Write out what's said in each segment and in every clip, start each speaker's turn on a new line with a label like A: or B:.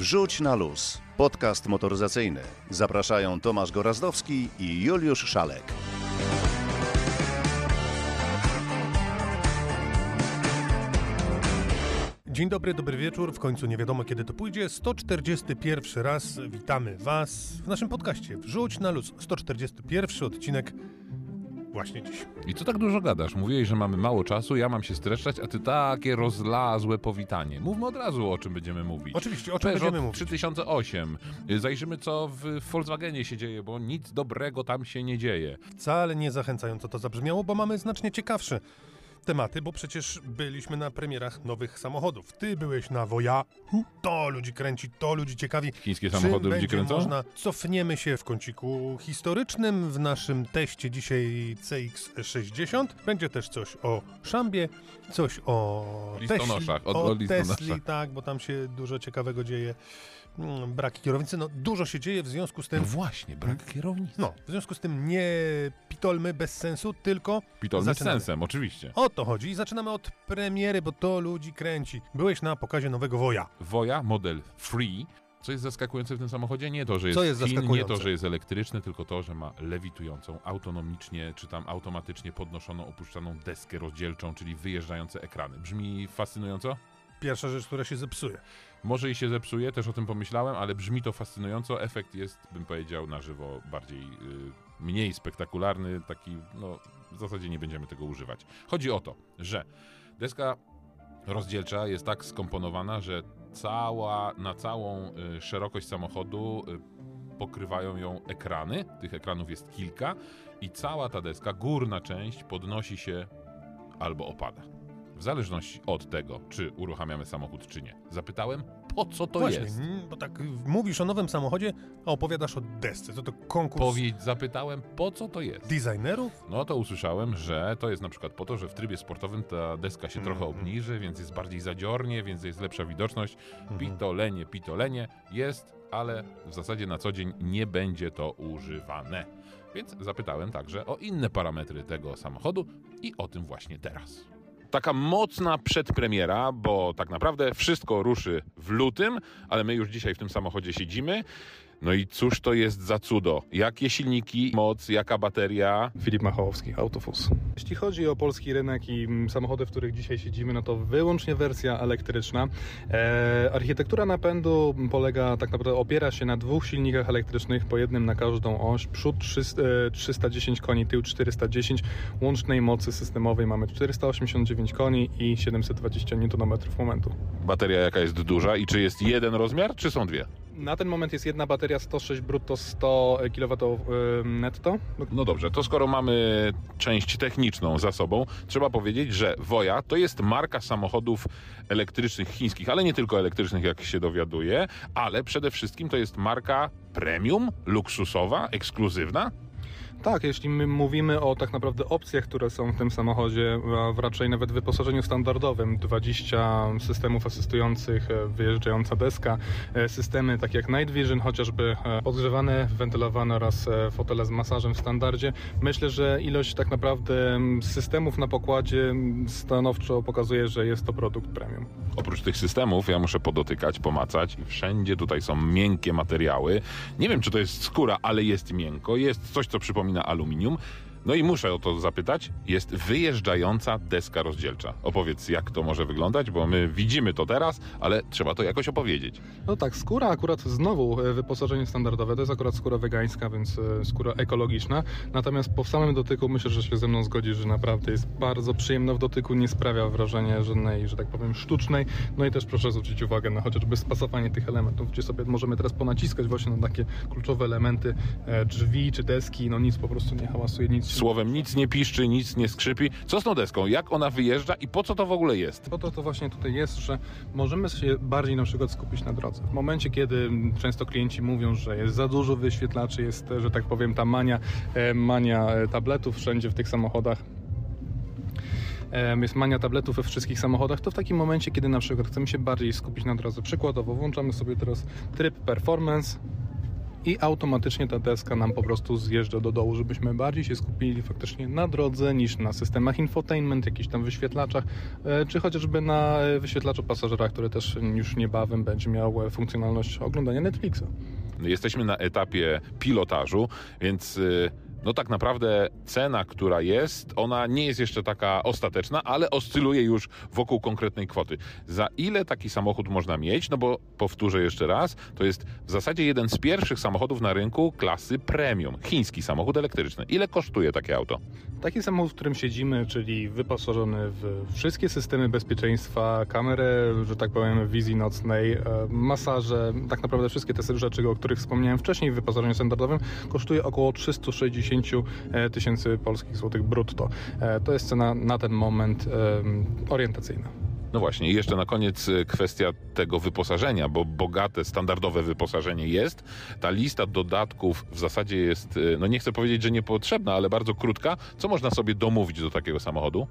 A: Wrzuć na luz. Podcast motoryzacyjny. Zapraszają Tomasz Gorazdowski i Juliusz Szalek.
B: Dzień dobry, dobry wieczór. W końcu nie wiadomo kiedy to pójdzie. 141 raz witamy Was w naszym podcaście. Wrzuć na luz. 141 odcinek właśnie dziś.
C: I co tak dużo gadasz? Mówiłeś, że mamy mało czasu, ja mam się streszczać, a ty takie rozlazłe powitanie. Mówmy od razu, o czym będziemy mówić.
B: Oczywiście, o czym
C: Peugeot
B: będziemy mówić?
C: 3008. Zajrzymy, co w Volkswagenie się dzieje, bo nic dobrego tam się nie dzieje.
B: Wcale nie zachęcająco to zabrzmiało, bo mamy znacznie ciekawsze tematy, bo przecież byliśmy na premierach nowych samochodów. Ty byłeś na Woja, to ludzi kręci, to ludzi ciekawi.
C: Chińskie samochody ludzi kręcą?
B: Można... Cofniemy się w kąciku historycznym w naszym teście dzisiaj CX60. Będzie też coś o Szambie, coś o
C: Listonoszach,
B: Tesli,
C: o-
B: o,
C: o listonoszach.
B: Tesli, tak, bo tam się dużo ciekawego dzieje. Mm, Braki kierownicy, no dużo się dzieje w związku z tym...
C: No właśnie, brak kierownicy.
B: No, w związku z tym nie pitolmy bez sensu, tylko
C: Pitolny z
B: zaczynamy.
C: sensem, oczywiście.
B: O to chodzi i zaczynamy od premiery, bo to ludzi kręci. Byłeś na pokazie nowego Woja.
C: Woja, model Free. Co jest zaskakujące w tym samochodzie? Nie to, że jest
B: Co jest
C: Chin, nie to, że jest elektryczny, tylko to, że ma lewitującą, autonomicznie, czy tam automatycznie podnoszoną, opuszczaną deskę rozdzielczą, czyli wyjeżdżające ekrany. Brzmi fascynująco?
B: Pierwsza rzecz, która się zepsuje.
C: Może i się zepsuje, też o tym pomyślałem, ale brzmi to fascynująco. Efekt jest, bym powiedział, na żywo bardziej, y, mniej spektakularny, taki, no, w zasadzie nie będziemy tego używać. Chodzi o to, że deska rozdzielcza jest tak skomponowana, że cała, na całą y, szerokość samochodu y, pokrywają ją ekrany. Tych ekranów jest kilka i cała ta deska, górna część podnosi się albo opada. W zależności od tego, czy uruchamiamy samochód, czy nie. Zapytałem, po co to
B: Właśnie,
C: jest?
B: mm, bo tak mówisz o nowym samochodzie, a opowiadasz o desce. Co to konkurs
C: Powiedz, zapytałem, po co to jest?
B: designerów?
C: No to usłyszałem, że to jest na przykład po to, że w trybie sportowym ta deska się trochę
B: Mhm.
C: obniży, więc jest bardziej zadziornie, więc jest lepsza widoczność.
B: Mhm.
C: Pitolenie, pitolenie jest, ale w zasadzie na co dzień nie będzie to używane. Więc zapytałem także o inne parametry tego samochodu i o tym właśnie teraz. Taka mocna przedpremiera, bo tak naprawdę wszystko ruszy w lutym, ale my już dzisiaj w tym samochodzie siedzimy. No i cóż to jest za cudo? Jakie silniki, moc, jaka bateria?
D: Filip Machałowski, Autofus. Jeśli chodzi o polski rynek i mm, samochody, w których dzisiaj siedzimy, no to wyłącznie wersja elektryczna. E, architektura napędu polega, tak naprawdę opiera się na dwóch silnikach elektrycznych, po jednym na każdą oś. Przód 300, e, 310 koni, tył 410. Łącznej mocy systemowej mamy 489 koni i 720 Nm momentu.
C: Bateria jaka jest duża i czy jest jeden rozmiar, czy są dwie?
D: Na ten moment jest jedna bateria 106 brutto, 100 kW netto.
C: No dobrze, to skoro mamy część techniczną za sobą, trzeba powiedzieć, że Woja to jest marka samochodów elektrycznych chińskich, ale nie tylko elektrycznych, jak się dowiaduje, ale przede wszystkim to jest marka premium, luksusowa, ekskluzywna.
D: Tak, jeśli my mówimy o tak naprawdę opcjach, które są w tym samochodzie, a raczej nawet wyposażeniu standardowym, 20 systemów asystujących, e, wyjeżdżająca deska, e, systemy takie jak Night Vision, chociażby e, podgrzewane, wentylowane oraz fotele z masażem w standardzie, myślę, że ilość tak naprawdę systemów na pokładzie stanowczo pokazuje, że jest to produkt premium.
C: Oprócz tych systemów, ja muszę podotykać, pomacać. Wszędzie tutaj są miękkie materiały. Nie wiem, czy to jest skóra, ale jest miękko. Jest coś, co przypomina aluminium. No i muszę o to zapytać. Jest wyjeżdżająca deska rozdzielcza. Opowiedz, jak to może wyglądać, bo my widzimy to teraz, ale trzeba to jakoś opowiedzieć.
D: No tak, skóra akurat znowu e, wyposażenie standardowe, to jest akurat skóra wegańska, więc e, skóra ekologiczna. Natomiast po samym dotyku myślę, że się ze mną zgodzi, że naprawdę jest bardzo przyjemna w dotyku, nie sprawia wrażenia żadnej, że tak powiem, sztucznej. No i też proszę zwrócić uwagę na chociażby spasowanie tych elementów, gdzie sobie możemy teraz ponaciskać właśnie na takie kluczowe elementy e, drzwi czy deski, no nic po prostu nie hałasuje, nic
C: Słowem, nic nie piszczy, nic nie skrzypi. Co z tą deską? Jak ona wyjeżdża i po co to w ogóle jest?
D: Po to to właśnie tutaj jest, że możemy się bardziej na przykład skupić na drodze. W momencie, kiedy często klienci mówią, że jest za dużo wyświetlaczy, jest, że tak powiem, ta mania, e, mania e, tabletów wszędzie w tych samochodach, jest mania tabletów we wszystkich samochodach, to w takim momencie, kiedy na przykład chcemy się bardziej skupić na drodze, przykładowo włączamy sobie teraz tryb performance i automatycznie ta deska nam po prostu zjeżdża do dołu, żebyśmy bardziej się skupili faktycznie na drodze niż na systemach infotainment, jakichś tam wyświetlaczach, e, czy chociażby na e, wyświetlaczu pasażera, który też już niebawem będzie miał e, funkcjonalność oglądania Netflixa.
C: Jesteśmy na etapie pilotażu, więc no tak naprawdę cena, która jest, ona nie jest jeszcze taka ostateczna, ale oscyluje już wokół konkretnej kwoty. Za ile taki samochód można mieć? No bo powtórzę jeszcze raz, to jest w zasadzie jeden z pierwszych samochodów na rynku klasy premium. Chiński samochód elektryczny. Ile kosztuje takie auto?
D: Taki samochód, w którym siedzimy, czyli wyposażony w wszystkie systemy bezpieczeństwa, kamerę, że tak powiem, wizji nocnej, e, masaże, tak naprawdę wszystkie te rzeczy, o których wspomniałem wcześniej w wyposażeniu standardowym, kosztuje około 360 e, tysięcy polskich złotych brutto. E, To jest cena na ten moment e, orientacyjna.
C: No właśnie, i jeszcze na koniec y, kwestia tego wyposażenia, bo bogate, standardowe wyposażenie jest. Ta lista dodatków w zasadzie jest, no nie chcę powiedzieć, że niepotrzebna, ale bardzo krótka. Co można sobie domówić do takiego samochodu?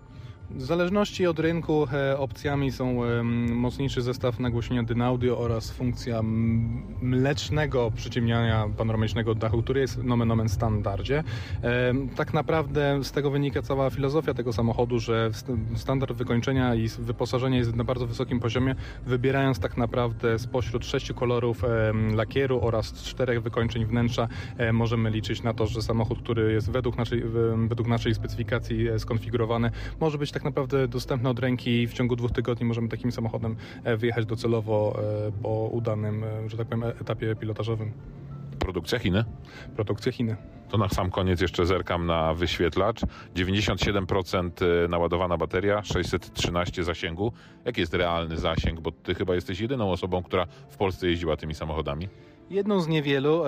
D: W zależności od rynku e, opcjami są mocniejszy zestaw nagłośnienia Dynaudio oraz funkcja mlecznego przyciemniania panoramicznego dachu, który jest nomen omen standardzie. Em, Tak naprawdę z tego wynika cała filozofia tego samochodu, że st- standard wykończenia i wyposażenia jest na bardzo wysokim poziomie, wybierając tak naprawdę spośród sześciu kolorów lakieru oraz czterech wykończeń wnętrza e, możemy liczyć na to, że samochód, który jest według naszej, według naszej specyfikacji e, skonfigurowany, może być tak naprawdę dostępny od ręki i w ciągu dwóch tygodni możemy takim samochodem e, wyjechać docelowo e, po udanym, e, że tak powiem, etapie pilotażowym.
C: Produkcja Chiny.
D: Produkcja Chiny.
C: To na sam koniec jeszcze zerkam na wyświetlacz. 97% naładowana bateria, 613 zasięgu. Jaki jest realny zasięg? Bo ty chyba jesteś jedyną osobą, która w Polsce jeździła tymi samochodami.
D: Jedną z niewielu.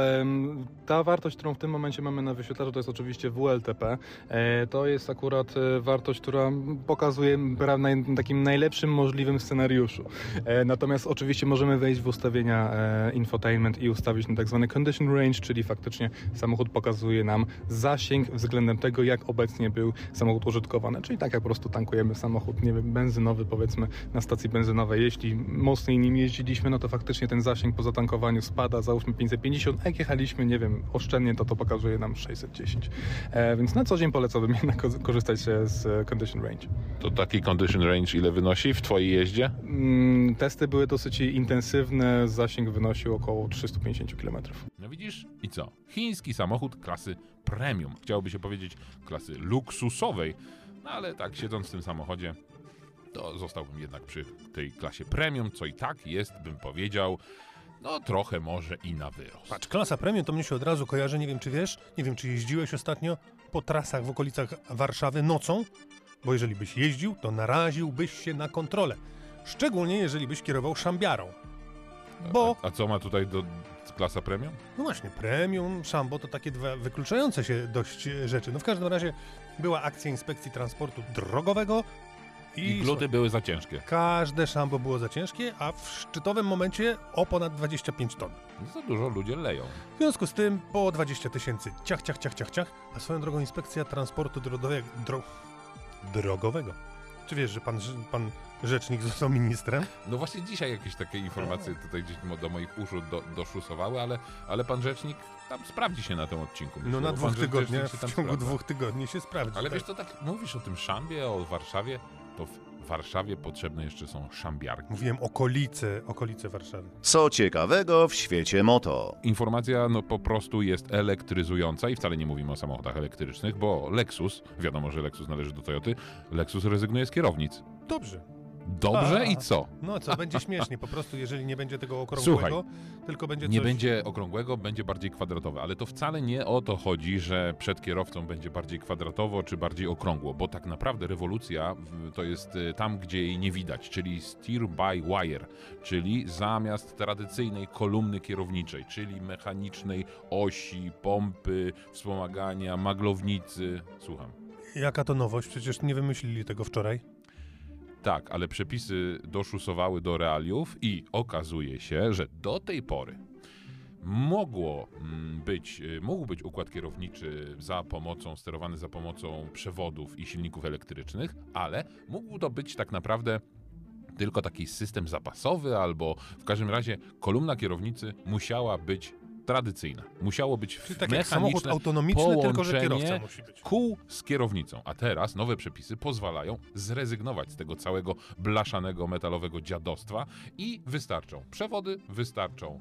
D: Ta wartość, którą w tym momencie mamy na wyświetlaczu, to jest oczywiście WLTP. E, To jest akurat e, wartość, która pokazuje naj- takim najlepszym możliwym scenariuszu. E, Natomiast oczywiście możemy wejść w ustawienia infotainment i ustawić na tak zwany condition range, czyli faktycznie samochód pokazuje nam zasięg względem tego, jak obecnie był samochód użytkowany. Czyli tak jak po prostu tankujemy samochód, nie wiem, benzynowy powiedzmy na stacji benzynowej. Jeśli mocniej nim jeździliśmy, no to faktycznie ten zasięg po zatankowaniu spada, załóżmy 550, a jak jechaliśmy, nie wiem, oszczędnie, to to pokazuje nam 610. E, więc na co dzień polecałbym jednak ko- korzystać z e, condition range.
C: To taki condition range ile wynosi w twojej jeździe?
D: Mm, testy były dosyć intensywne, zasięg wynosił około 350 km.
C: No widzisz? I co? Chiński samochód klasy premium. Chciałoby się powiedzieć klasy luksusowej. No ale tak, siedząc w tym samochodzie, to zostałbym jednak przy tej klasie premium, co i tak jest, bym powiedział, no trochę może i na wyrost.
B: Patrz, klasa premium to mnie się od razu kojarzy, nie wiem czy wiesz, nie wiem czy jeździłeś ostatnio po trasach w okolicach Warszawy nocą, bo jeżeli byś jeździł, to naraziłbyś się na kontrolę. Szczególnie jeżeli byś kierował szambiarą. Bo,
C: A co ma tutaj do klasa premium?
B: no właśnie, premium, szambo to takie dwa wykluczające się dość rzeczy. No w każdym razie była akcja inspekcji transportu drogowego i,
C: I gluty były za ciężkie.
B: każde szambo było za ciężkie, a w szczytowym momencie o ponad 25 ton.
C: Za dużo ludzie leją.
B: W związku z tym po 20 tysięcy ciach, ciach, ciach, ciach, ciach, a swoją drogą inspekcja transportu drogowego, dro, drogowego. Czy wiesz, że pan, pan rzecznik został ministrem?
C: No właśnie dzisiaj jakieś takie informacje tutaj gdzieś do moich uszu do, doszusowały, ale, ale pan rzecznik tam sprawdzi się na tym odcinku. myślę,
B: No na dwóch tygodniach, w ciągu
C: sprawdza.
B: dwóch tygodni się sprawdzi.
C: Ale
B: tak.
C: wiesz co, tak mówisz o tym szambie, o Warszawie, to w Warszawie potrzebne jeszcze są szambiarki.
B: Mówiłem okolice, okolice Warszawy.
A: Co ciekawego w świecie moto?
C: Informacja no po prostu jest elektryzująca i wcale nie mówimy o samochodach elektrycznych, bo Lexus, wiadomo, że Lexus należy do Toyoty, Lexus rezygnuje z kierownic.
B: Dobrze.
C: Dobrze
B: A.
C: i co?
B: No co, będzie śmiesznie, po prostu jeżeli nie będzie tego okrągłego, tylko będzie
C: Nie
B: coś...
C: będzie okrągłego, będzie bardziej kwadratowe, ale to wcale nie o to chodzi, że przed kierowcą będzie bardziej kwadratowo czy bardziej okrągło, bo tak naprawdę rewolucja to jest y, tam, gdzie jej nie widać, czyli steer by wire, czyli zamiast tradycyjnej kolumny kierowniczej, czyli mechanicznej osi, pompy, wspomagania, maglownicy. Słucham.
B: Jaka to nowość? Przecież nie wymyślili tego wczoraj.
C: Tak, ale przepisy doszusowały do realiów i okazuje się, że do tej pory mogło mm, być, y, mógł być układ kierowniczy za pomocą, sterowany za pomocą przewodów i silników elektrycznych, ale mógł to być tak naprawdę tylko taki system zapasowy, albo w każdym razie kolumna kierownicy musiała być tradycyjna. Musiało być
B: Czyli tak jak samochód autonomiczny, tylko że kierowca musi być.
C: kół z kierownicą. A teraz nowe przepisy pozwalają zrezygnować z tego całego blaszanego, metalowego dziadostwa i wystarczą przewody, wystarczą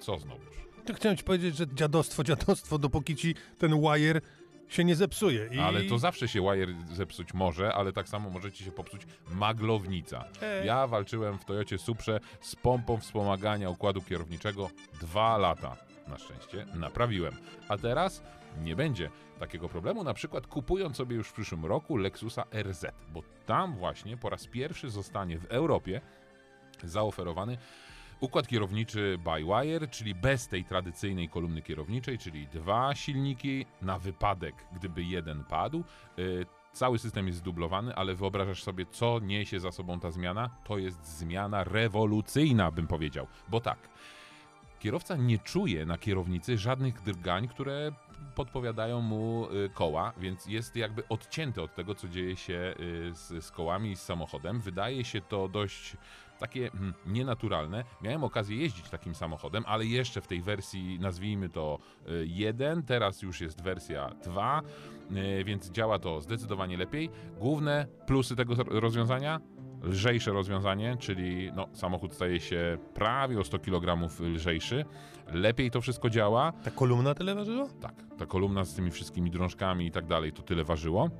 C: co znowuż?
B: To chciałem ci powiedzieć, że dziadostwo, dziadostwo, dopóki ci ten wire się nie zepsuje. I...
C: Ale to zawsze się wire zepsuć może, ale tak samo może ci się popsuć maglownica.
B: Ej.
C: Ja walczyłem w Toyocie Suprze z pompą wspomagania układu kierowniczego dwa lata. Na szczęście naprawiłem. A teraz nie będzie takiego problemu, na przykład kupując sobie już w przyszłym roku Lexusa RZ, bo tam właśnie po raz pierwszy zostanie w Europie zaoferowany układ kierowniczy by wire, czyli bez tej tradycyjnej kolumny kierowniczej, czyli dwa silniki na wypadek, gdyby jeden padł. Y, Cały system jest zdublowany, ale wyobrażasz sobie, co niesie za sobą ta zmiana? To jest zmiana rewolucyjna, bym powiedział. Bo tak, kierowca nie czuje na kierownicy żadnych drgań, które podpowiadają mu y, koła, więc jest jakby odcięty od tego, co dzieje się y, z, z kołami i z samochodem. Wydaje się to dość takie mm, nienaturalne. Miałem okazję jeździć takim samochodem, ale jeszcze w tej wersji, nazwijmy to 1, teraz już jest wersja 2, y, więc działa to zdecydowanie lepiej. Główne plusy tego rozwiązania lżejsze rozwiązanie, czyli no, samochód staje się prawie o 100 kg lżejszy. Lepiej to wszystko działa.
B: Ta kolumna tyle ważyła?
C: Tak, ta kolumna z tymi wszystkimi drążkami i tak dalej, to tyle ważyło.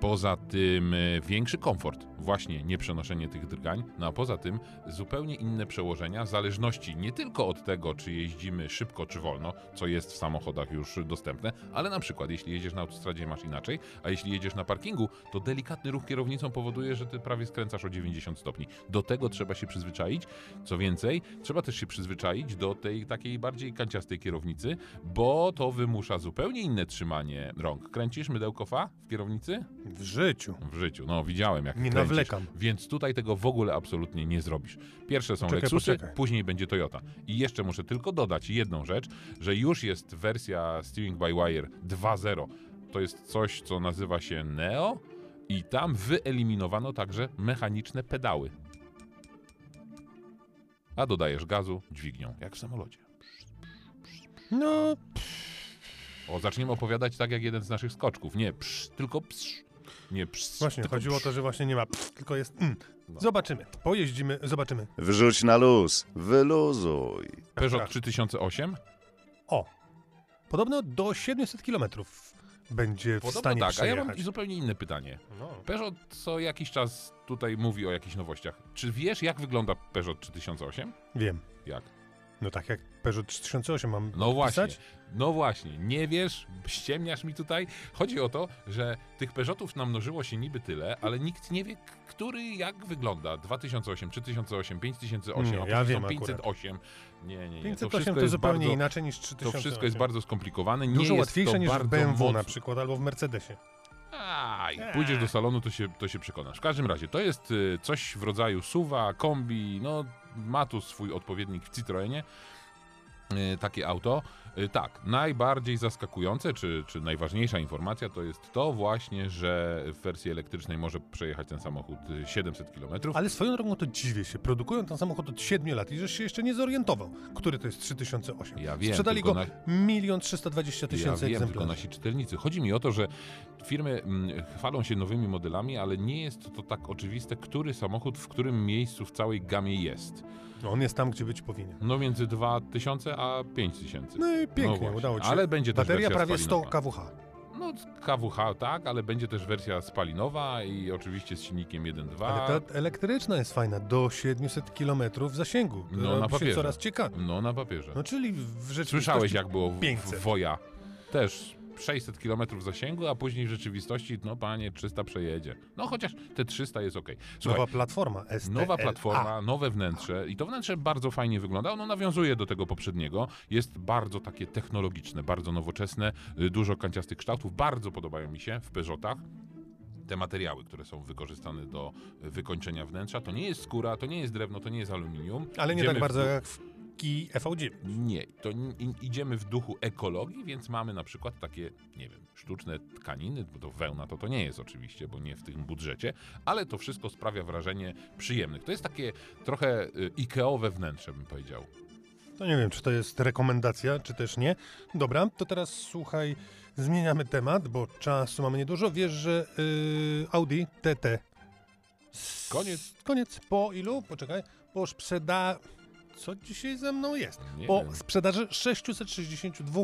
C: Poza tym e, większy komfort, właśnie nieprzenoszenie tych drgań, no a poza tym zupełnie inne przełożenia, zależności nie tylko od tego, czy jeździmy szybko czy wolno, co jest w samochodach już dostępne, ale na przykład jeśli jedziesz na autostradzie masz inaczej, a jeśli jedziesz na parkingu, to delikatny ruch kierownicą powoduje, że ty prawie skręcasz o 90 stopni. Do tego trzeba się przyzwyczaić. Co więcej, trzeba też się przyzwyczaić do tej takiej bardziej kanciastej kierownicy, bo to wymusza zupełnie inne trzymanie rąk. Kręcisz mydełko fa w kierownicy?
B: W życiu.
C: W życiu. No widziałem jak
B: Nie
C: kręcisz,
B: nawlekam.
C: Więc tutaj tego w ogóle absolutnie nie zrobisz. Pierwsze są
B: Czekaj,
C: Lexusy,
B: poczekaj.
C: później będzie Toyota. I jeszcze muszę tylko dodać jedną rzecz, że już jest wersja Steering by Wire 2.0. To jest coś, co nazywa się Neo i tam wyeliminowano także mechaniczne pedały. A dodajesz gazu dźwignią, jak w samolocie.
B: No,
C: O, zaczniemy opowiadać tak jak jeden z naszych skoczków. Nie psz, tylko psz. Nie psz,
B: właśnie,
C: tylko
B: chodziło o
C: psz.
B: to, że właśnie nie ma, pff, tylko jest mm.
C: No.
B: Zobaczymy, pojeździmy, zobaczymy.
A: Wrzuć na luz, wyluzuj.
C: Peugeot
B: Tak.
C: 3008?
B: O, podobno do 700 km będzie w
C: Podobno
B: stanie
C: tak, a ja
B: przejechać.
C: mam zupełnie inne pytanie.
B: No.
C: Peugeot co jakiś czas tutaj mówi o jakichś nowościach. Czy wiesz, jak wygląda Peugeot 3008?
B: Wiem.
C: Jak?
B: No tak jak Peugeot 3008 mam
C: No właśnie,
B: pisać?
C: no właśnie, nie wiesz, ściemniasz mi tutaj. Chodzi o to, że tych Peugeotów namnożyło się niby tyle, ale nikt nie wie, który jak wygląda. 2008, 3008, 5008,
B: Nie,
C: a
B: ja wiem
C: są
B: akurat.
C: 508. Nie, nie, nie.
B: 508
C: wszystko
B: to,
C: jest
B: zupełnie
C: bardzo,
B: inaczej niż
C: To
B: 3008.
C: wszystko jest bardzo skomplikowane. Nie
B: Dużo łatwiejsze
C: to
B: niż w BMW
C: mocno.
B: na przykład, albo w Mercedesie.
C: Aj, pójdziesz do salonu, to się, to się przekonasz. W każdym razie, to jest y, coś w rodzaju suwa, kombi, no ma tu swój odpowiednik w Citroenie. Y, takie auto. Y, tak, najbardziej zaskakujące, czy, czy najważniejsza informacja to jest to właśnie, że w wersji elektrycznej może przejechać ten samochód y, 700 km.
B: Ale swoją drogą to dziwię się. Produkują ten samochód od 7 lat i żeś się jeszcze nie zorientował, który to jest 3008.
C: Ja wiem,
B: Sprzedali go
C: na-
B: milion 320
C: Ja
B: tysięcy
C: wiem, tylko
B: egzemplarzy.
C: nasi czytelnicy. Chodzi mi o to, że firmy mm, chwalą się nowymi modelami, ale nie jest to tak oczywiste, który samochód w którym miejscu w całej gamie jest.
B: On jest tam, gdzie być powinien.
C: No między 2000 a 5000.
B: No i pięknie,
C: właśnie.
B: udało ci się.
C: Ale będzie też
B: Bateria prawie 100
C: spalinowa.
B: kWh.
C: No KWH tak, ale będzie też wersja spalinowa i oczywiście z silnikiem 1.2.
B: Ale ta elektryczna jest fajna, do 700 km zasięgu.
C: No,
B: Robi
C: na papierze.
B: coraz ciekawiej.
C: No na papierze.
B: No czyli w rzeczywistości...
C: Słyszałeś jak było w,
B: 500.
C: w Woja. Też 600 km zasięgu, a później w rzeczywistości, no panie, 300 przejedzie. No chociaż te 300 jest okej. Słuchaj,
B: Nowa platforma STLA.
C: Nowa platforma, nowe wnętrze i to wnętrze bardzo fajnie wygląda. Ono nawiązuje do tego poprzedniego. Jest bardzo takie technologiczne, bardzo nowoczesne, y, dużo kanciastych kształtów. Bardzo podobają mi się w Peugeotach. Te materiały, które są wykorzystane do y, wykończenia wnętrza, to nie jest skóra, to nie jest drewno, to nie jest aluminium.
B: Ale nie
C: Idziemy
B: tak
C: w
B: bardzo
C: dół-
B: jak w Kii EV9.
C: nie, to idziemy w duchu ekologii, więc mamy na przykład takie, nie wiem, sztuczne tkaniny, bo to wełna to to nie jest oczywiście, bo nie w tym budżecie, ale to wszystko sprawia wrażenie przyjemnych. To jest takie trochę y, Ikeowe wnętrze, bym powiedział.
B: To nie wiem, czy to jest rekomendacja, czy też nie. Dobra, to teraz słuchaj, zmieniamy temat, bo czasu mamy niedużo. Wiesz, że yy, Audi TT.
C: Koniec.
B: Koniec. Po ilu? Poczekaj. Po sprzeda... Co dzisiaj ze mną jest?
C: Nie
B: po
C: wiem.
B: sprzedaży 662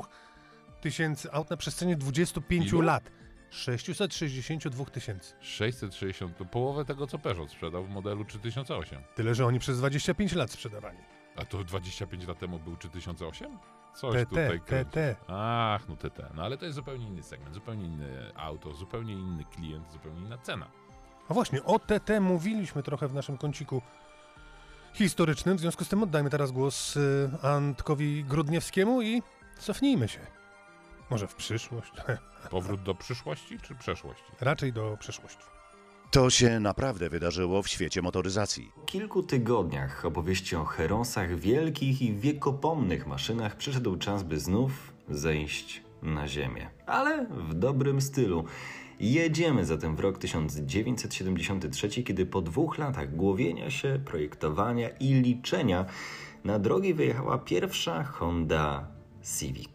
B: tysięcy aut na przestrzeni 25
C: Ilu?
B: lat. 662 tysięcy.
C: 660 to połowę tego, co Peugeot sprzedał w modelu 3008.
B: Tyle, że oni przez 25 lat sprzedawali.
C: A to 25 lat temu był 3008? Coś
B: TT,
C: tutaj kręci.
B: TT.
C: Ach, no TT. No ale to jest zupełnie inny segment, zupełnie inne auto, zupełnie inny klient, zupełnie inna cena.
B: A właśnie, o TT mówiliśmy trochę w naszym kąciku historycznym, w związku z tym oddajmy teraz głos y, Antkowi Grudniewskiemu i cofnijmy się. Może w przyszłość,
C: Powrót do przyszłości czy przeszłości?
B: raczej do przeszłości.
A: To się naprawdę wydarzyło w świecie motoryzacji.
E: Po kilku tygodniach opowieści o herosach, wielkich i wiekopomnych maszynach przyszedł czas, by znów zejść na ziemię. Ale w dobrym stylu. Jedziemy zatem w rok 1973, kiedy po dwóch latach głowienia się, projektowania i liczenia na drogi wyjechała pierwsza Honda Civic.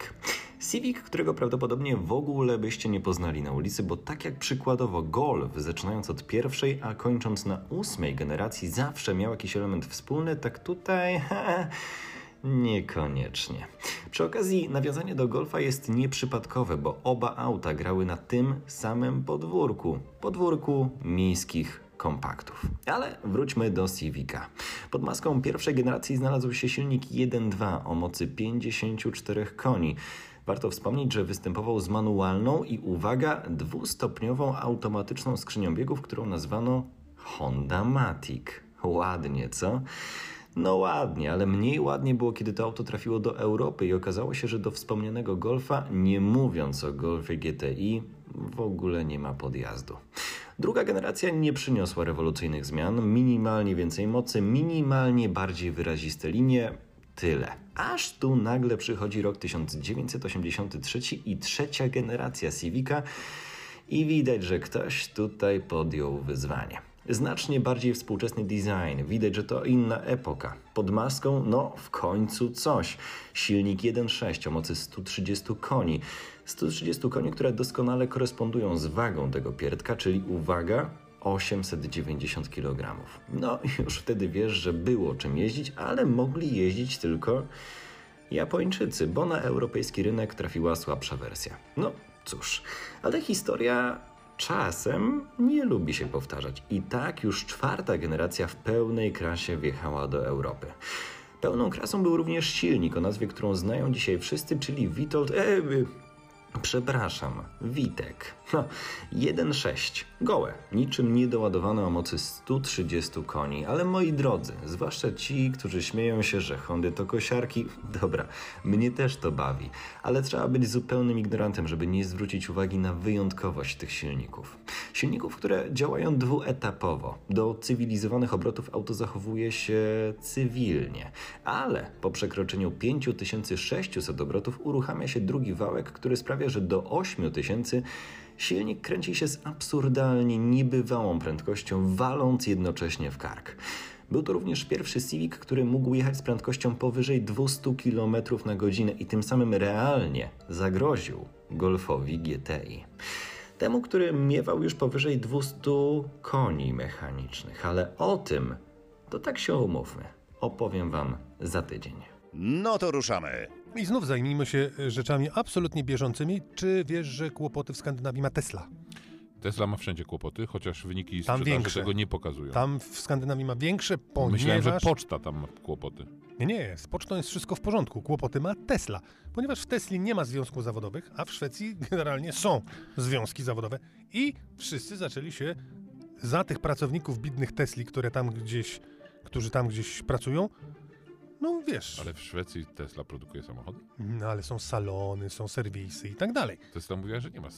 E: Civic, którego prawdopodobnie w ogóle byście nie poznali na ulicy, bo tak jak przykładowo Golf, zaczynając od pierwszej, a kończąc na ósmej generacji, zawsze miał jakiś element wspólny, tak tutaj niekoniecznie. Przy okazji nawiązanie do Golfa jest nieprzypadkowe, bo oba auta grały na tym samym podwórku. Podwórku miejskich kompaktów. Ale wróćmy do Civica. Pod maską pierwszej generacji znalazł się silnik 1.2 o mocy 54 koni. Warto wspomnieć, że występował z manualną i uwaga, dwustopniową automatyczną skrzynią biegów, którą nazwano Honda Matic. Ładnie, co? No ładnie, ale mniej ładnie było, kiedy to auto trafiło do Europy i okazało się, że do wspomnianego Golfa, nie mówiąc o Golfie GTI, w ogóle nie ma podjazdu. Druga generacja nie przyniosła rewolucyjnych zmian, minimalnie więcej mocy, minimalnie bardziej wyraziste linie, tyle. Aż tu nagle przychodzi rok 1983 i trzecia generacja Civica i widać, że ktoś tutaj podjął wyzwanie. Znacznie bardziej współczesny design, widać, że to inna epoka. Pod maską, no w końcu coś. Silnik 1.6 o mocy 130 koni. 130 koni, które doskonale korespondują z wagą tego pierdka, czyli uwaga, 890 kg. No już wtedy wiesz, że było czym jeździć, ale mogli jeździć tylko Japończycy, bo na europejski rynek trafiła słabsza wersja. No cóż, ale historia czasem nie lubi się powtarzać. I tak już czwarta generacja w pełnej krasie wjechała do Europy. Pełną krasą był również silnik o nazwie, którą znają dzisiaj wszyscy, czyli Witold. E, y, przepraszam, Witek. No, 1.6. Gołe, niczym niedoładowane o mocy 130 koni. Ale moi drodzy, zwłaszcza ci, którzy śmieją się, że Hondy to kosiarki, dobra, mnie też to bawi. Ale trzeba być zupełnym ignorantem, żeby nie zwrócić uwagi na wyjątkowość tych silników. Silników, które działają dwuetapowo. Do cywilizowanych obrotów auto zachowuje się cywilnie, ale po przekroczeniu 5600 obrotów uruchamia się drugi wałek, który sprawia, że do 8000 silnik kręci się z absurdalnie niebywałą prędkością, waląc jednocześnie w kark. Był to również pierwszy Civic, który mógł jechać z prędkością powyżej 200 km na godzinę i tym samym realnie zagroził Golfowi GTI. Temu, który miewał już powyżej 200 koni mechanicznych, ale o tym to tak się umówmy. Opowiem Wam za tydzień.
A: No to ruszamy.
B: I znów zajmijmy się y, rzeczami absolutnie bieżącymi. Czy wiesz, że kłopoty w Skandynawii ma Tesla?
C: Tesla ma wszędzie kłopoty, chociaż wyniki
B: Tam
C: sprzedaży
B: większe.
C: tego nie pokazują.
B: Tam w Skandynawii ma większe, ponieważ...
C: Myślałem, że poczta tam ma kłopoty.
B: Nie, nie, z pocztą jest wszystko w porządku. Kłopoty ma Tesla, ponieważ w Tesli nie ma związków zawodowych, a w Szwecji generalnie są związki zawodowe i wszyscy zaczęli się za tych pracowników bidnych Tesli, które tam gdzieś, którzy tam gdzieś pracują, no wiesz, ale...
C: W Szwecji Tesla produkuje samochody?
B: No, ale są salony, są serwisy i tak dalej.
C: Tesla mówiła, że nie ma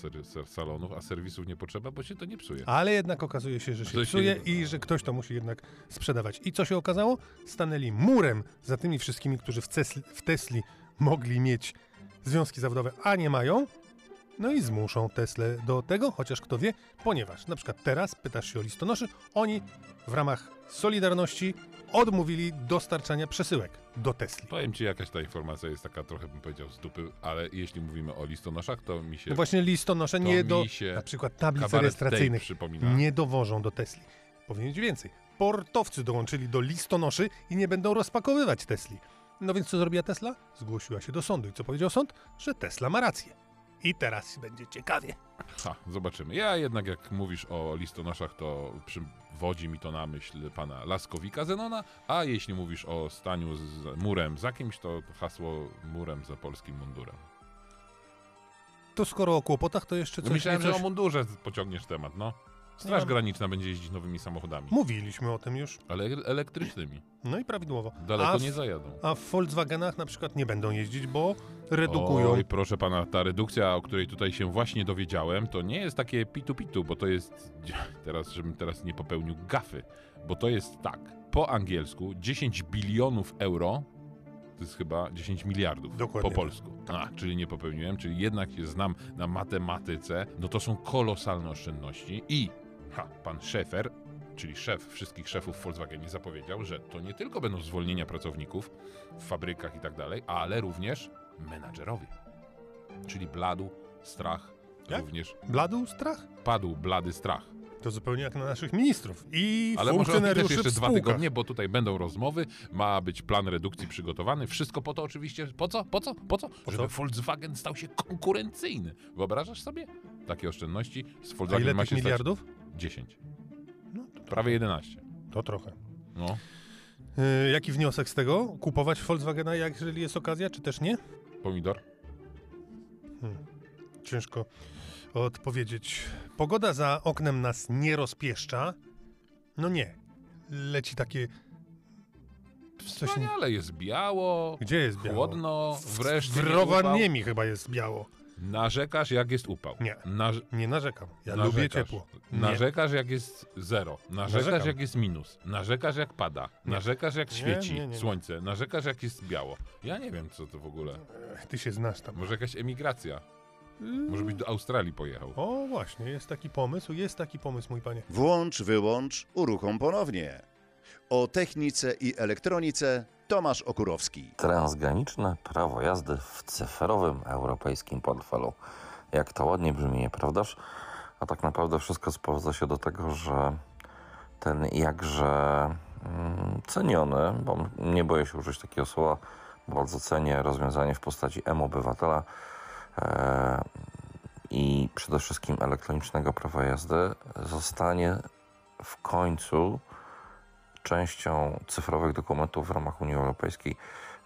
C: salonów, a serwisów nie potrzeba, bo się to nie psuje.
B: Ale jednak okazuje się, że się
C: To się-
B: psuje i że ktoś to musi jednak sprzedawać. I co się okazało? Stanęli murem za tymi wszystkimi, którzy w, Cesli, w Tesli mogli mieć związki zawodowe, a nie mają. No i zmuszą Teslę do tego, chociaż kto wie, ponieważ na przykład teraz pytasz się o listonoszy, oni w ramach Solidarności odmówili dostarczania przesyłek do Tesli.
C: Powiem ci, jakaś ta informacja jest taka trochę, bym powiedział, z dupy, ale jeśli mówimy o listonoszach, to mi się
B: No właśnie listonosze nie do, na przykład tablic rejestracyjnych nie dowożą do Tesli. Powiem ci więcej. Portowcy dołączyli do listonoszy i nie będą rozpakowywać Tesli. No więc co zrobiła Tesla? Zgłosiła się do sądu. I co powiedział sąd? Że Tesla ma rację. I teraz będzie ciekawie.
C: Ha, zobaczymy. Ja jednak jak mówisz o listonoszach, to przywodzi mi to na myśl pana Laskowika Zenona, a jeśli mówisz o staniu z murem za kimś, to hasło murem za polskim mundurem.
B: To skoro o kłopotach, to jeszcze coś...
C: Myślałem,
B: coś...
C: że o mundurze pociągniesz temat, no. Straż
B: Nie.
C: Graniczna będzie jeździć nowymi samochodami,
B: Mówiliśmy o tym już.
C: ale elektrycznymi.
B: No i prawidłowo.
C: Daleko
B: a w,
C: nie zajadą.
B: A w Volkswagenach na przykład nie będą jeździć, bo redukują.
C: Oj, proszę pana, ta redukcja, o której tutaj się właśnie dowiedziałem, to nie jest takie pitu-pitu, bo to jest, teraz, żebym teraz nie popełnił gafy, bo to jest tak, po angielsku 10 bilionów euro, to jest chyba 10 miliardów
B: Dokładnie
C: po
B: tak.
C: polsku. A, czyli nie popełniłem, czyli jednak się znam na matematyce, no to są kolosalne oszczędności i, ha, pan Szefer, czyli szef wszystkich szefów w Volkswagenie zapowiedział, że to nie tylko będą zwolnienia pracowników w fabrykach i tak dalej, ale również menadżerowie. Czyli bladu, strach,
B: Jak?
C: również
B: Bladu strach?
C: padł blady strach.
B: To zupełnie jak na naszych ministrów i
C: Ale może też jeszcze dwa tygodnie, bo tutaj będą rozmowy, ma być plan redukcji przygotowany. Wszystko po to oczywiście, po co? Po co? Po co? Żeby
B: co?
C: Volkswagen stał się konkurencyjny. Wyobrażasz sobie? Takie oszczędności z
B: A
C: Volkswagen
B: ile
C: ma
B: tych
C: się
B: miliardów?
C: stać 10.
B: No, to,
C: Prawie 11.
B: to trochę.
C: No.
B: Yy, jaki wniosek z tego? Kupować Volkswagena, jeżeli jest okazja, czy też nie?
C: Pomidor?
B: Ciężko odpowiedzieć. Pogoda za oknem nas nie rozpieszcza. No nie. Leci takie... Coś...
C: Wspaniale, jest biało,
B: Gdzie jest biało?
C: chłodno, wreszcie
B: W. Rowaniemi chyba jest biało.
C: Narzekasz jak jest upał.
B: Nie.
C: Narz...
B: Nie narzekam. Ja
C: Narzekasz.
B: lubię ciepło. Nie.
C: Narzekasz jak jest zero. Narzekasz
B: Narzekam.
C: jak jest minus. Narzekasz jak pada.
B: Nie.
C: Narzekasz jak świeci
B: nie, nie, nie.
C: słońce. Narzekasz jak jest biało. Ja nie wiem co to w ogóle.
B: Ty się znasz tam.
C: Może jakaś emigracja.
B: Yy,
C: Może byś do Australii pojechał.
B: O właśnie, jest taki pomysł, jest taki pomysł, mój panie.
A: Włącz, wyłącz, uruchom ponownie. O technice i elektronice Tomasz Okurowski.
F: Transgraniczne prawo jazdy w cyfrowym europejskim portfelu. Jak to ładnie brzmi, nieprawdaż? A tak naprawdę wszystko sprowadza się do tego, że ten jakże mm, ceniony, bo nie boję się użyć takiego słowa, bardzo cenię rozwiązanie w postaci M-Obywatela e, i przede wszystkim elektronicznego prawa jazdy zostanie w końcu częścią cyfrowych dokumentów w ramach Unii Europejskiej.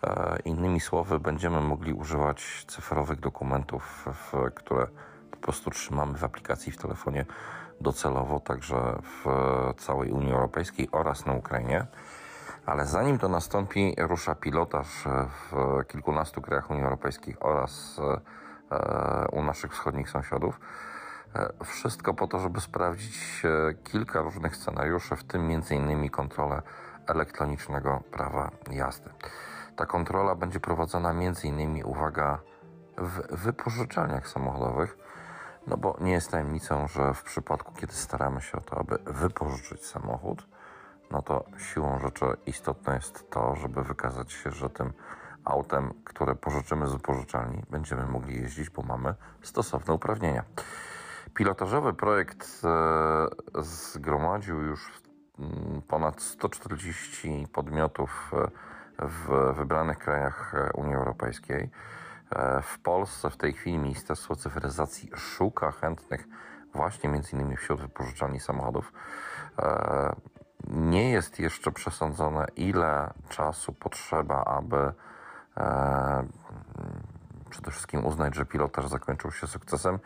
F: E, Innymi słowy, będziemy mogli używać cyfrowych dokumentów, które po prostu trzymamy w aplikacji w telefonie docelowo, także w całej Unii Europejskiej oraz na Ukrainie. Ale zanim to nastąpi, rusza pilotaż w kilkunastu krajach Unii Europejskiej oraz e, u naszych wschodnich sąsiadów. E, Wszystko po to, żeby sprawdzić e, kilka różnych scenariuszy, w tym m.in. kontrolę elektronicznego prawa jazdy. Ta kontrola będzie prowadzona m.in. uwaga w wypożyczalniach samochodowych, no bo nie jest tajemnicą, że w przypadku, kiedy staramy się o to, aby wypożyczyć samochód, no to siłą rzeczy istotne jest to, żeby wykazać się, że tym autem, które pożyczymy z wypożyczalni, będziemy mogli jeździć, bo mamy stosowne uprawnienia. Pilotażowy projekt e, zgromadził już mm, ponad 140 podmiotów e, w wybranych krajach e, Unii Europejskiej. W Polsce w tej chwili Ministerstwo Cyfryzacji szuka chętnych właśnie między innymi wśród wypożyczalni samochodów. Nie jest jeszcze przesądzone, ile czasu potrzeba, aby przede wszystkim uznać, że pilotaż zakończył się sukcesem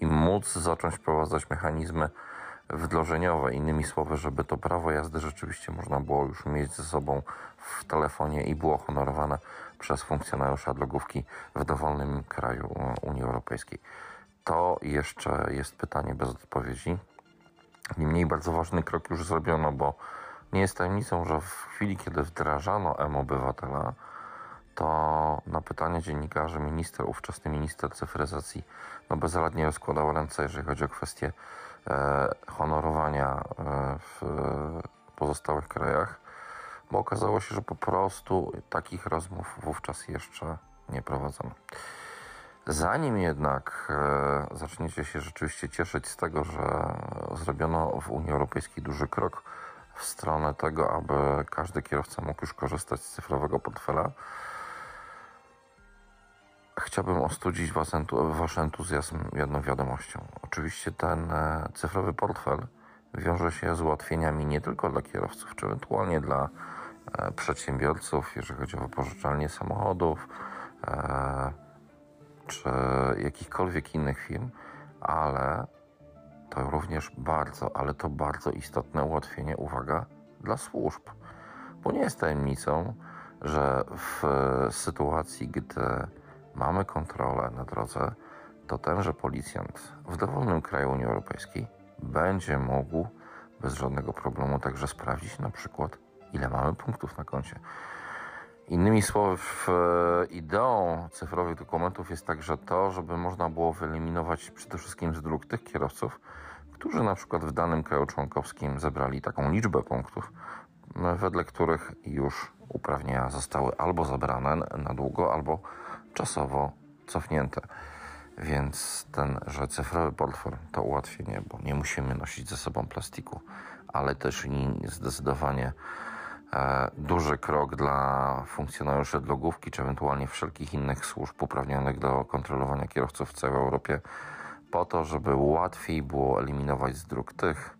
F: i móc zacząć wprowadzać mechanizmy wdrożeniowe. Innymi słowy, żeby to prawo jazdy rzeczywiście można było już mieć ze sobą w telefonie i było honorowane przez funkcjonariusza drogówki w dowolnym kraju Unii Europejskiej. To jeszcze jest pytanie bez odpowiedzi. Niemniej bardzo ważny krok już zrobiono, bo nie jest tajemnicą, że w chwili, kiedy wdrażano M-Obywatela, to na pytanie dziennikarzy minister, ówczesny minister cyfryzacji, no bezradnie rozkładał ręce, jeżeli chodzi o kwestię e, honorowania e, w pozostałych krajach, bo okazało się, że po prostu takich rozmów wówczas jeszcze nie prowadzono. Zanim jednak e, zaczniecie się rzeczywiście cieszyć z tego, że zrobiono w Unii Europejskiej duży krok w stronę tego, aby każdy kierowca mógł już korzystać z cyfrowego portfela, chciałbym ostudzić was entu- wasz entuzjazm jedną wiadomością. Oczywiście ten e, cyfrowy portfel wiąże się z ułatwieniami nie tylko dla kierowców, czy ewentualnie dla e, przedsiębiorców, jeżeli chodzi o wypożyczalnie samochodów, e, czy jakichkolwiek innych firm, ale to również bardzo, ale to bardzo istotne ułatwienie, uwaga, dla służb. Bo nie jest tajemnicą, że w sytuacji, gdy mamy kontrolę na drodze, to tenże policjant w dowolnym kraju Unii Europejskiej będzie mógł bez żadnego problemu także sprawdzić na przykład, ile mamy punktów na koncie. Innymi słowy, e, ideą cyfrowych dokumentów jest także to, żeby można było wyeliminować przede wszystkim z dróg tych kierowców, którzy na przykład w danym kraju członkowskim zebrali taką liczbę punktów, wedle których już uprawnienia zostały albo zabrane na długo, albo czasowo cofnięte. Więc ten, że cyfrowy portfel to ułatwienie, bo nie musimy nosić ze sobą plastiku, ale też zdecydowanie e, duży krok dla funkcjonariuszy drogówki, czy ewentualnie wszelkich innych służb uprawnionych do kontrolowania kierowców w całej Europie, po to, żeby łatwiej było eliminować z dróg tych,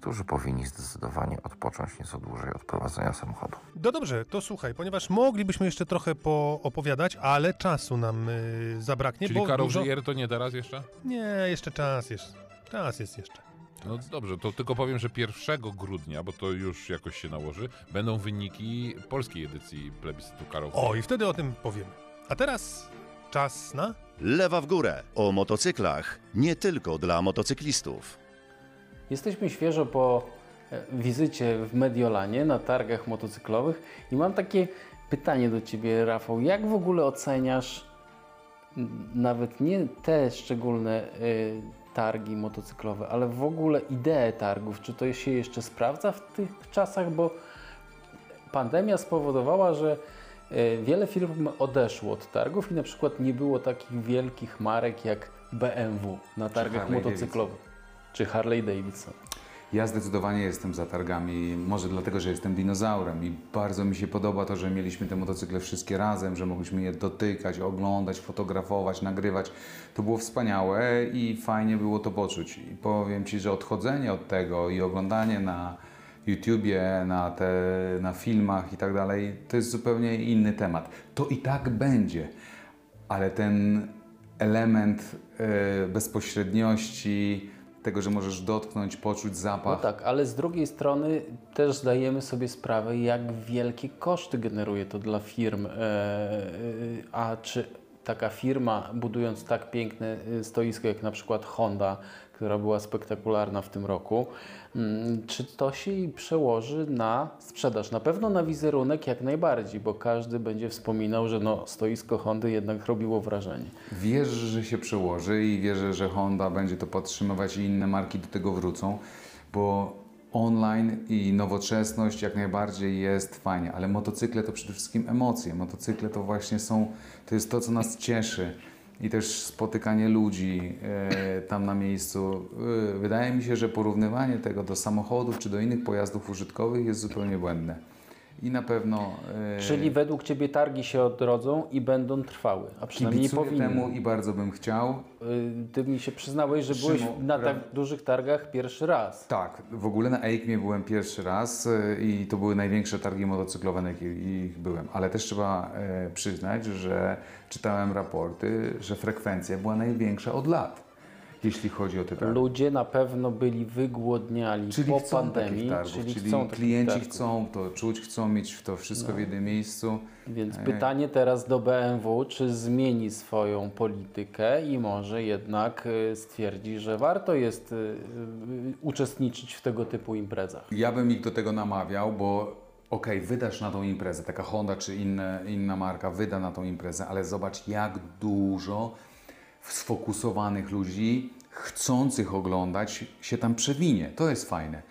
F: którzy powinni zdecydowanie odpocząć nieco dłużej od prowadzenia samochodu.
B: No dobrze, to słuchaj, ponieważ moglibyśmy jeszcze trochę poopowiadać, ale czasu nam y, zabraknie,
C: Czyli
B: bo
C: Karol
B: dużo...
C: To nie teraz jeszcze?
B: Nie, jeszcze czas jest. Czas jest jeszcze.
C: No dobrze, to tylko powiem, że 1 grudnia, bo to już jakoś się nałoży, będą wyniki polskiej edycji plebiscytu Karol
B: O, i wtedy o tym powiemy. A teraz czas na...
A: Lewa w górę o motocyklach nie tylko dla motocyklistów.
G: Jesteśmy świeżo po e, wizycie w Mediolanie na targach motocyklowych i mam takie pytanie do Ciebie, Rafał. Jak w ogóle oceniasz n- nawet nie te szczególne y, targi motocyklowe, ale w ogóle ideę targów? Czy to się jeszcze sprawdza w tych czasach? Bo pandemia spowodowała, że e, wiele firm odeszło od targów i na przykład nie było takich wielkich marek jak BMW na targach motocyklowych czy Harley Davidson.
H: Ja zdecydowanie jestem za targami, może dlatego, że jestem dinozaurem i bardzo mi się podoba to, że mieliśmy te motocykle wszystkie razem, że mogliśmy je dotykać, oglądać, fotografować, nagrywać. To było wspaniałe i fajnie było to poczuć. I powiem Ci, że odchodzenie od tego i oglądanie na YouTubie, na, te, na filmach i tak dalej, to jest zupełnie inny temat. To i tak będzie, ale ten element e, bezpośredniości, tego, że możesz dotknąć, poczuć
G: No
H: zapach.
G: tak, ale z drugiej strony też zdajemy sobie sprawę, jak wielkie koszty generuje to dla firm. E, e, A czy taka firma, budując tak piękne e, stoisko, jak na przykład Honda, która była spektakularna w tym roku, mm, czy to się przełoży na sprzedaż? Na pewno na wizerunek jak najbardziej, bo każdy będzie wspominał, że no, stoisko Hondy jednak robiło wrażenie.
H: Wierzę, że się przełoży i wierzę, że Honda będzie to podtrzymywać i inne marki do tego wrócą, bo online i nowoczesność jak najbardziej jest fajnie, ale motocykle to przede wszystkim emocje. Motocykle to właśnie są, to jest to, co nas cieszy i też spotykanie ludzi e, tam na miejscu. E, wydaje mi się, że porównywanie tego do samochodów czy do innych pojazdów użytkowych jest zupełnie błędne. I na pewno e,
G: Czyli według Ciebie targi się odrodzą i będą trwały, a przynajmniej powinny.
H: temu i bardzo bym chciał.
G: Y, Ty mi się przyznałeś, że byłeś
H: Szymon,
G: na
H: pra-
G: tak dużych targach pierwszy raz.
H: Tak, w ogóle na EICMie byłem pierwszy raz e, i to były największe targi motocyklowe, na jakich byłem. Ale też trzeba e, przyznać, że czytałem raporty, że frekwencja była największa od lat, jeśli chodzi o te targi.
G: Ludzie na pewno byli wygłodniali
H: Czyli
G: po pandemii,
H: targów,
G: czyli,
H: czyli,
G: chcą
H: klienci
G: targów.
H: chcą to czuć, chcą mieć to wszystko w jednym miejscu.
G: Więc
H: E,
G: pytanie teraz do BMW, czy zmieni swoją politykę i może jednak y, stwierdzi, że warto jest y, uczestniczyć w tego typu imprezach.
H: Ja bym ich do tego namawiał, bo okej, wydasz na tą imprezę, taka Honda czy inne, inna marka wyda na tą imprezę, ale zobacz jak dużo sfokusowanych ludzi, chcących oglądać, się tam przewinie. To jest fajne.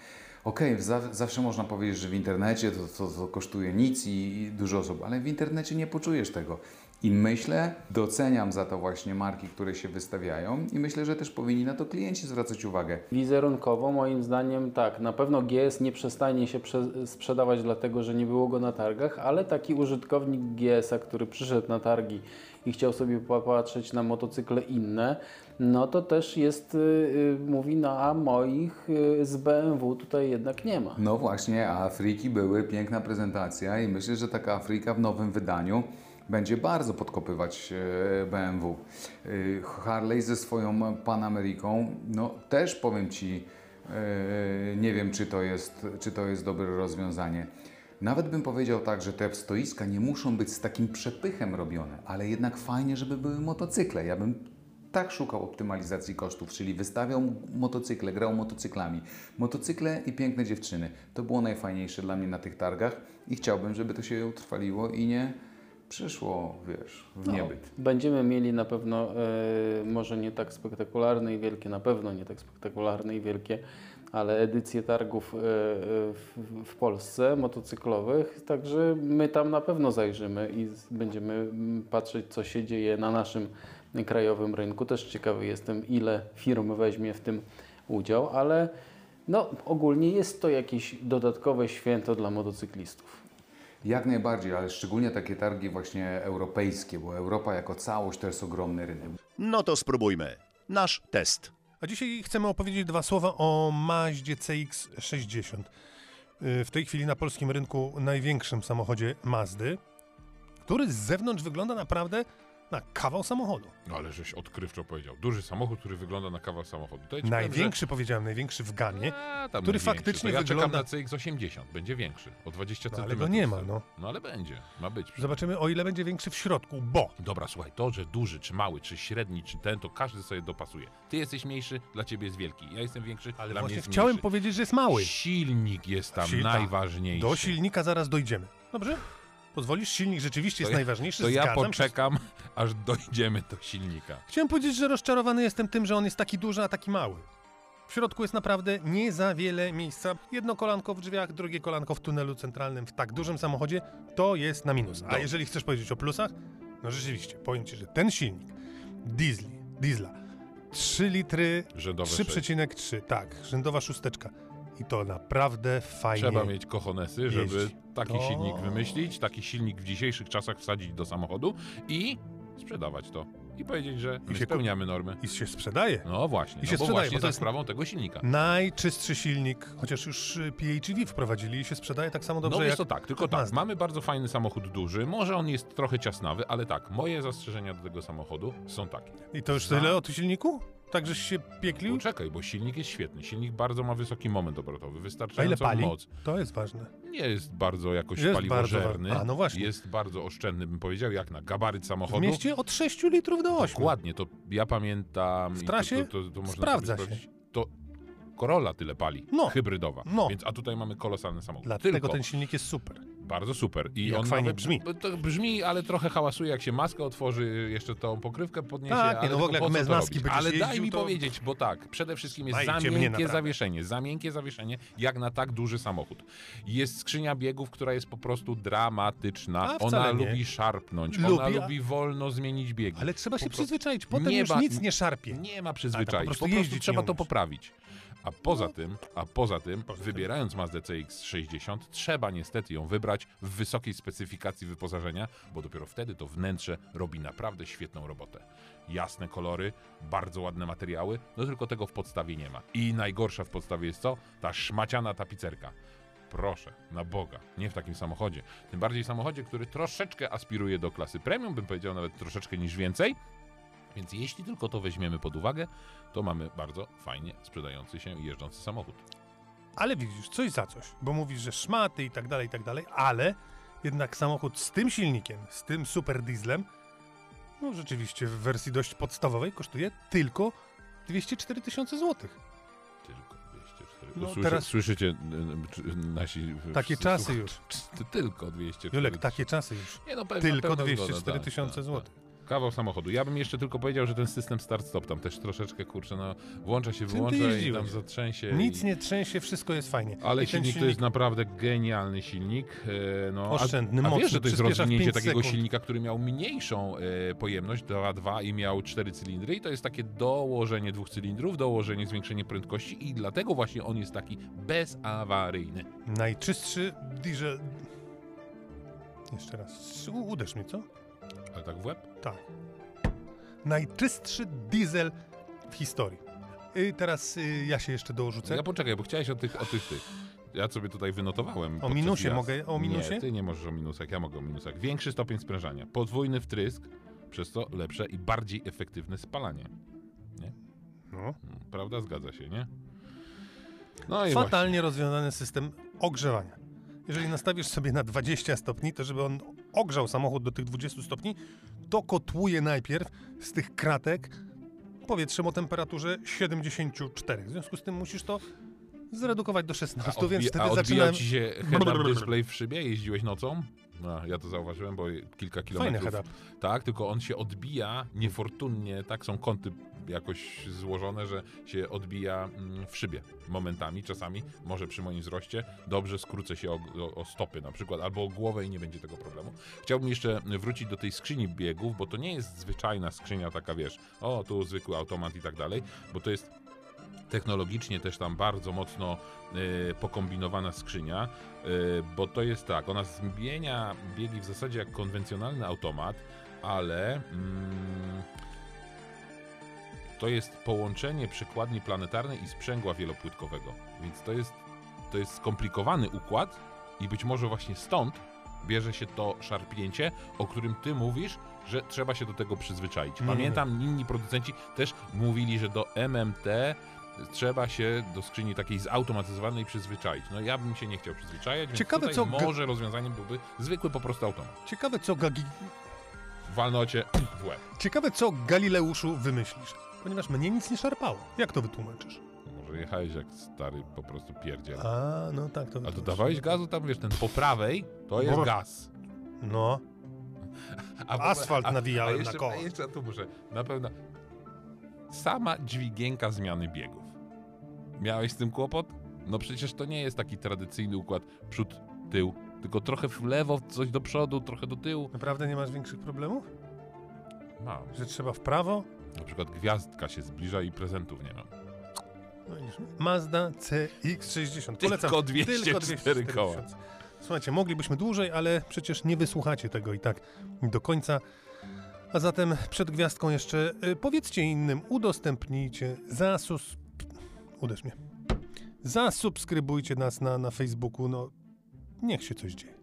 H: Okej, za, zawsze można powiedzieć, że w internecie to, to, to kosztuje nic i, i dużo osób, ale w internecie nie poczujesz tego. I myślę, doceniam za to właśnie marki, które się wystawiają i myślę, że też powinni na to klienci zwracać uwagę.
G: Wizerunkowo moim zdaniem tak, na pewno GS nie przestanie się prze sprzedawać dlatego, że nie było go na targach, ale taki użytkownik GS-a, który przyszedł na targi i chciał sobie popatrzeć na motocykle inne, no to też jest, y, y, mówi, no a moich y, z BMW tutaj jednak nie ma.
H: No właśnie, a Afryki były, piękna prezentacja i myślę, że taka Afryka w nowym wydaniu będzie bardzo podkopywać e, BMW. Y, Harley ze swoją Pan Ameriką, no też powiem Ci, e, nie wiem czy to, jest, czy to jest dobre rozwiązanie. Nawet bym powiedział tak, że te stoiska nie muszą być z takim przepychem robione, ale jednak fajnie, żeby były motocykle. Ja bym tak szukał optymalizacji kosztów, czyli wystawiał motocykle, grał motocyklami. Motocykle i piękne dziewczyny. To było najfajniejsze dla mnie na tych targach i chciałbym, żeby to się utrwaliło i nie przyszło, wiesz, w niebyt.
G: Będziemy mieli na pewno, e, może nie tak spektakularne i wielkie, na pewno nie tak spektakularne i wielkie, ale edycje targów e, e, w, Polsce motocyklowych, także my tam na pewno zajrzymy i będziemy mm, patrzeć, co się dzieje na naszym krajowym rynku. Też ciekawy jestem, ile firm weźmie w tym udział, ale no, ogólnie jest to jakieś dodatkowe święto dla motocyklistów.
H: Jak najbardziej, ale szczególnie takie targi właśnie europejskie, bo Europa jako całość to jest ogromny rynek.
A: No to spróbujmy. Nasz test.
B: A dzisiaj chcemy opowiedzieć dwa słowa o Maździe CX-60. Yy, W tej chwili na polskim rynku największym samochodzie Mazdy, który z zewnątrz wygląda naprawdę na kawał samochodu.
C: No ale żeś odkrywczo powiedział. Duży samochód, który wygląda na kawał samochodu. Ja powiem,
B: Największy, powiedziałem, największy w gamie.
C: że... A,
B: który
C: największy.
B: faktycznie
C: to ja
B: wygląda-
C: czekam na CX-80. Będzie większy. O 20
B: No, ale go nie ma, no.
C: No ale będzie. Ma być.
B: Zobaczymy, o ile będzie większy w środku, bo
C: Dobra, słuchaj, to, że duży, czy mały, czy średni, czy ten, to każdy sobie dopasuje. Ty jesteś mniejszy, dla ciebie jest wielki. Ja jestem większy,
B: ale
C: dla mnie jest
B: chciałem
C: mniejszy.
B: powiedzieć, że jest mały.
C: Silnik jest tam
B: Sil-
C: najważniejszy.
B: Do silnika zaraz dojdziemy. Dobrze? Pozwolisz? Silnik rzeczywiście jest
C: ja-
B: najważniejszy.
C: To ja
B: się.
C: poczekam, aż dojdziemy do silnika.
B: Chciałem powiedzieć, że rozczarowany jestem tym, że on jest taki duży, a taki mały. W środku jest naprawdę nie za wiele miejsca. Jedno kolanko w drzwiach, drugie kolanko w tunelu centralnym w tak dużym samochodzie to jest na minus. A jeżeli chcesz powiedzieć o plusach, no rzeczywiście, powiem Ci, że ten silnik diesli, diesla 3 litry,
C: Rzędowe
B: 3,3, tak, rzędowa szósteczka. I to naprawdę fajnie.
C: Trzeba mieć kochonesy, żeby
B: jeździ.
C: Taki
B: To-
C: silnik wymyślić, taki silnik w dzisiejszych czasach wsadzić do samochodu i sprzedawać to. I powiedzieć, że my
B: się
C: spełniamy normy.
B: I się sprzedaje.
C: No właśnie,
B: I
C: no
B: się
C: bo
B: sprzedaje,
C: właśnie
B: bo to
C: za
B: jest-
C: sprawą tego silnika.
B: Najczystszy silnik, chociaż już y, PHEV wprowadzili i się sprzedaje tak samo dobrze
C: No
B: jak
C: jest to tak, tylko tak,
B: Mazda.
C: mamy bardzo fajny samochód duży, może on jest trochę ciasnawy, ale tak, moje zastrzeżenia do tego samochodu są takie.
B: I to już tyle o tym silniku? Tak, żeś się pieklił?
C: Poczekaj, bo silnik jest świetny, silnik bardzo ma wysoki moment obrotowy,
B: A ile
C: wystarczającą
B: pali?
C: moc.
B: To jest ważne.
C: Nie jest bardzo jakoś
B: Jest
C: paliwożerny,
B: bardzo a, no właśnie.
C: jest bardzo oszczędny, bym powiedział, jak na gabaryt
B: W
C: samochodu.
B: mieście od 6 litrów do 8.
C: Dokładnie, to ja pamiętam.
B: W
C: i
B: trasie
C: to, to, to można
B: sprawdza
C: sobie
B: się.
C: sprawdzić. To Corolla tyle pali,
B: No.
C: hybrydowa.
B: No.
C: Więc, a tutaj mamy kolosalny samochód.
B: Dlatego
C: Tylko
B: ten silnik jest super.
C: Bardzo super. I
B: Jak
C: on
B: fajnie
C: nawet,
B: brzmi.
C: To brzmi, ale trochę hałasuje, jak się maskę otworzy, jeszcze tą pokrywkę podniesie.
B: Tak, nie, no w ogóle
C: po
B: jak bez
C: to
B: maski
C: Ale daj
B: jeździł,
C: mi
B: to-
C: powiedzieć, bo tak, przede wszystkim jest
B: Dajcie
C: za miękkie zawieszenie, za miękkie zawieszenie, jak na tak duży samochód. Jest skrzynia biegów, która jest po prostu dramatyczna.
B: A,
C: Ona
B: nie.
C: lubi szarpnąć,
B: Lubi,
C: ona
B: a-
C: lubi wolno zmienić biegi.
B: Ale trzeba się
C: Po prostu-
B: przyzwyczaić, potem
C: Nie
B: już
C: ma-
B: nic nie szarpie.
C: Nie ma
B: to
C: przyzwyczaić,
B: po
C: po
B: prostu
C: prostu,
B: jeździć
C: trzeba to poprawić. A poza
B: No.
C: tym, a poza tym,
B: Poza tym.
C: wybierając Mazdę CX-60, trzeba niestety ją wybrać w wysokiej specyfikacji wyposażenia, bo dopiero wtedy to wnętrze robi naprawdę świetną robotę. Jasne kolory, bardzo ładne materiały, no tylko tego w podstawie nie ma. I najgorsza w podstawie jest co? Ta szmaciana tapicerka. Proszę, na Boga, nie w takim samochodzie. Tym bardziej samochodzie, który troszeczkę aspiruje do klasy premium, bym powiedział nawet troszeczkę niż więcej. Więc jeśli tylko to weźmiemy pod uwagę, to mamy bardzo fajnie sprzedający się i jeżdżący samochód.
B: Ale widzisz, coś za coś, bo mówisz, że szmaty i tak dalej, i tak dalej, ale jednak samochód z tym silnikiem, z tym super dieslem, no rzeczywiście w wersji dość podstawowej kosztuje tylko 204 tysiące złotych.
C: Tylko 204
B: No,
C: Słyszy,
B: teraz-
C: Słyszycie nasi...
B: Takie czasy już.
C: Ty- Tylko 204
B: Julek, takie czasy już.
C: Nie, no, pewna-
B: Tylko
C: pewna
B: 204
C: zgoda, tak,
B: tysiące
C: tak,
B: złotych.
C: Kawał samochodu. Ja bym jeszcze tylko powiedział, że ten system start-stop tam też troszeczkę, kurczę, no włącza się, wyłącza i tam zatrzęsie.
B: Nic
C: i...
B: nie trzęsie, wszystko jest fajnie.
C: Ale
B: ten
C: silnik, to jest naprawdę genialny silnik. e, No,
B: Oszczędny,
C: a, a
B: mocny,
C: wiesz, że to jest rozwinięcie takiego silnika, który miał mniejszą e, pojemność 2.2 i miał 4 cylindry i to jest takie dołożenie dwóch cylindrów, dołożenie, zwiększenie prędkości i dlatego właśnie on jest taki bezawaryjny.
B: Najczystszy diesel... Jeszcze raz. Uderz mnie, co?
C: Ale tak w łeb?
B: Tak. Najczystszy diesel w historii. I teraz y, ja się jeszcze dorzucę.
C: Ja poczekaj, bo chciałeś o tych, o tych, tych. Ja sobie tutaj wynotowałem. podczas
B: minusie
C: jazdy.
B: mogę- o minusie?
C: Nie, ty nie możesz o minusach, ja mogę o minusach. Większy stopień sprężania, podwójny wtrysk, przez to lepsze i bardziej efektywne spalanie.
B: No.
C: Mm, Prawda? Zgadza się, nie? No i właśnie.
B: Fatalnie rozwiązany system ogrzewania. Jeżeli nastawisz sobie na 20 stopni, to żeby on ogrzał samochód do tych 20 stopni, to kotłuje najpierw z tych kratek powietrzem o temperaturze 74. W związku z tym musisz to zredukować do 16,
C: A,
B: więc wtedy
C: a
B: zaczynam...
C: ci się head-up display w szybie? Jeździłeś nocą? No, ja to zauważyłem, bo kilka
B: Fajny
C: kilometrów...
B: head-up.
C: Tak, tylko on się odbija niefortunnie, tak są kąty jakoś złożone, że się odbija mm, w szybie momentami, czasami, może przy moim wzroście, dobrze skrócę się o, o, o stopy na przykład, albo o głowę i nie będzie tego problemu. Chciałbym jeszcze wrócić do tej skrzyni biegów, bo to nie jest zwyczajna skrzynia taka, wiesz, o, tu zwykły automat i tak dalej, bo to jest technologicznie też tam bardzo mocno e, pokombinowana skrzynia, e, bo to jest tak, ona zmienia biegi w zasadzie jak konwencjonalny automat, ale mm, to jest połączenie przekładni planetarnej i sprzęgła wielopłytkowego, więc to jest, to jest skomplikowany układ i być może właśnie stąd bierze się to szarpnięcie, o którym ty mówisz, że trzeba się do tego przyzwyczaić.
B: Nie.
C: Pamiętam, inni producenci też mówili, że do MMT trzeba się do skrzyni takiej zautomatyzowanej przyzwyczaić. No ja bym się nie chciał przyzwyczajać, więc
B: Ciekawe,
C: tutaj
B: co
C: może rozwiązaniem byłby zwykły po prostu automat.
B: Ciekawe co, Gagi...
C: Walnocie w łeb.
B: Ciekawe, co Galileuszu wymyślisz, ponieważ mnie nic nie szarpało. Jak to wytłumaczysz?
C: Może jechałeś jak stary po prostu pierdziel.
B: A, no tak, to
C: A dodawałeś gazu tam, wiesz, ten po prawej to jest
B: Bo-
C: gaz.
B: No,
C: A,
B: Asfalt nawijałem
C: a
B: na
C: jeszcze,
B: koła.
C: A jeszcze tu muszę, na pewno sama dźwigienka zmiany biegów. Miałeś z tym kłopot? No przecież to nie jest taki tradycyjny układ przód, tył, tylko trochę w lewo, coś do przodu, trochę do tyłu.
B: naprawdę nie masz większych problemów?
C: Mam.
B: Że trzeba w prawo?
C: Na przykład gwiazdka się zbliża i prezentów nie mam.
B: No Mazda CX-60. Polecam.
C: Tylko 204 koła.
B: Słuchajcie, moglibyśmy dłużej, ale przecież nie wysłuchacie tego i tak do końca. A zatem przed gwiazdką jeszcze y, powiedzcie innym, udostępnijcie, zasus... Uderz mnie. Zasubskrybujcie nas na, na Facebooku, no niech się coś dzieje.